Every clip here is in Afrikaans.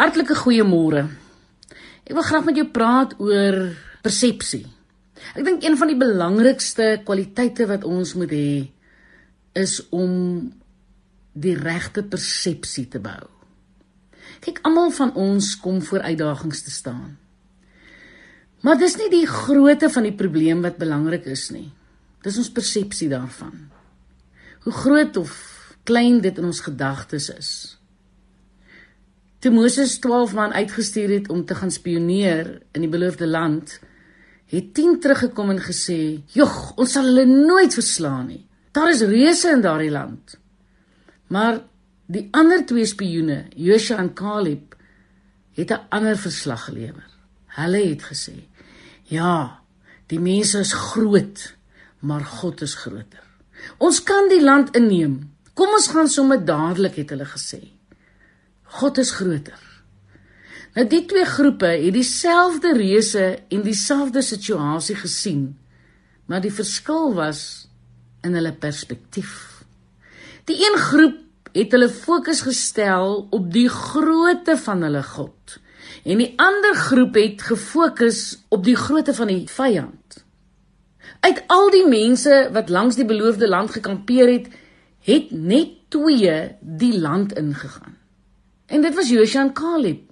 Hartlike goeiemôre. Ek wil graag met jou praat oor persepsie. Ek dink een van die belangrikste kwaliteite wat ons moet hê is om die regte persepsie te bou. Kyk, almal van ons kom voor uitdagings te staan. Maar dis nie die grootte van die probleem wat belangrik is nie. Dis ons persepsie daarvan. Hoe groot of klein dit in ons gedagtes is. Toe Moses 12 man uitgestuur het om te gaan spioneer in die beloofde land, het 10 teruggekom en gesê: "Jog, ons sal hulle nooit verslaan nie. Daar is reuse in daardie land." Maar die ander twee spioene, Joshua en Caleb, het 'n ander verslag gelewer. Hulle het gesê: "Ja, die mense is groot, maar God is groter. Ons kan die land inneem. Kom ons gaan sommer dadelik," het hulle gesê. God is groter. Nou die twee groepe het dieselfde reuse en dieselfde situasie gesien, maar die verskil was in hulle perspektief. Die een groep het hulle fokus gestel op die grootte van hulle God en die ander groep het gefokus op die grootte van die vyand. Uit al die mense wat langs die beloofde land gekampeer het, het net twee die land ingegaan. En dit was Joshua en Caleb.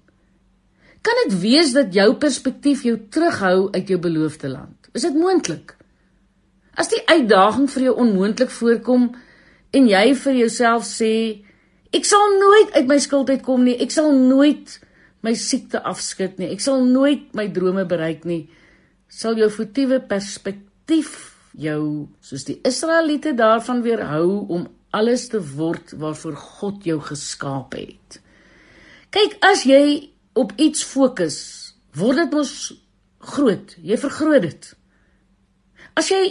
Kan dit wees dat jou perspektief jou terughou uit jou beloofde land? Is dit moontlik? As die uitdaging vir jou onmoontlik voorkom en jy vir jouself sê ek sal nooit uit my skuld uitkom nie, ek sal nooit my siekte afskud nie, ek sal nooit my drome bereik nie, sal jou voetiewe perspektief jou soos die Israeliete daarvan weerhou om alles te word waarvoor God jou geskaap het. Kyk, as jy op iets fokus, word dit mos groot. Jy vergroot dit. As jy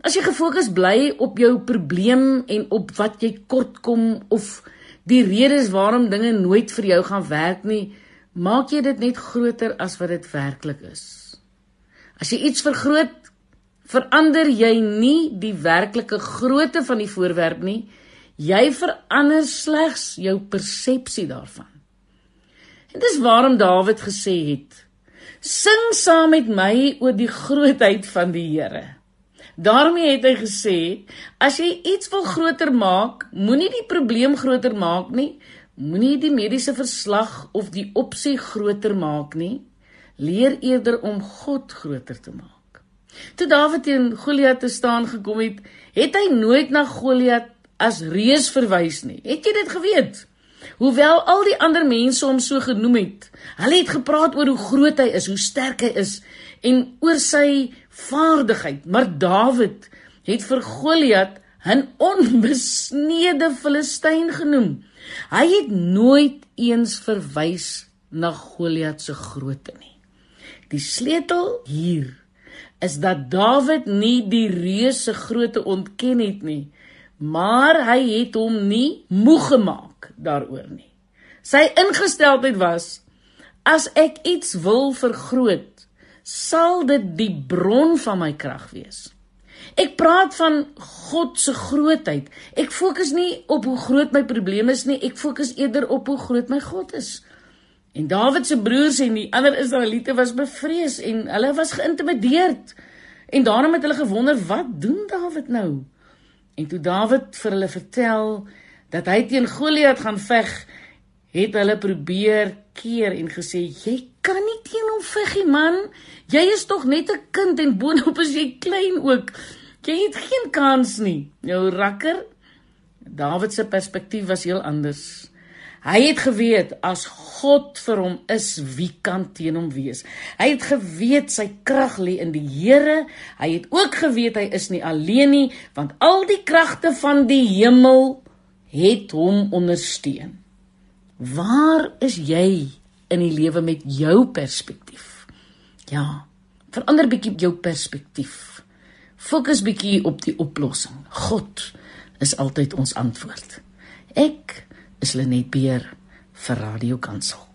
as jy gefokus bly op jou probleem en op wat jy kortkom of die redes waarom dinge nooit vir jou gaan werk nie, maak jy dit net groter as wat dit werklik is. As jy iets vergroot, verander jy nie die werklike grootte van die voorwerp nie. Jy verander slegs jou persepsie daarvan. En dis waarom Dawid gesê het: Sing saam met my oor die grootheid van die Here. daarmee het hy gesê: As jy iets wil groter maak, moenie die probleem groter maak nie, moenie die mediese verslag of die opsie groter maak nie. Leer eerder om God groter te maak. Toe Dawid teen Goliat te staan gekom het, het hy nooit na Goliat as reus verwys nie. Het jy dit geweet? Hoewel al die ander mense hom so genoem het, hulle het gepraat oor hoe groot hy is, hoe sterk hy is en oor sy vaardigheid, maar Dawid het vir Goliat 'n onbesneede Filistyn genoem. Hy het nooit eens verwys na Goliat se grootte nie. Die sleutel hier is dat Dawid nie die reus se grootte ontken het nie, maar hy het hom nie moeg gemaak daaroor nie. Sy ingesteldheid was as ek iets wil vergroot, sal dit die bron van my krag wees. Ek praat van God se grootheid. Ek fokus nie op hoe groot my probleem is nie, ek fokus eerder op hoe groot my God is. En Dawid se broers en die ander Israeliete was bevrees en hulle was geïntimideerd. En daarom het hulle gewonder, wat doen Dawid nou? En toe Dawid vir hulle vertel dat hy teen Goliat gaan veg, het hulle probeer keer en gesê jy kan nie teen hom veg nie man. Jy is tog net 'n kind en boonop is jy klein ook. Jy het geen kans nie. Jou rakker Dawid se perspektief was heel anders. Hy het geweet as God vir hom is, wie kan teen hom wees? Hy het geweet sy krag lê in die Here. Hy het ook geweet hy is nie alleen nie, want al die kragte van die hemel het hom ondersteun. Waar is jy in die lewe met jou perspektief? Ja, verander bietjie jou perspektief. Fokus bietjie op die oplossing. God is altyd ons antwoord. Ek is Lenet Beer vir Radio Kansel.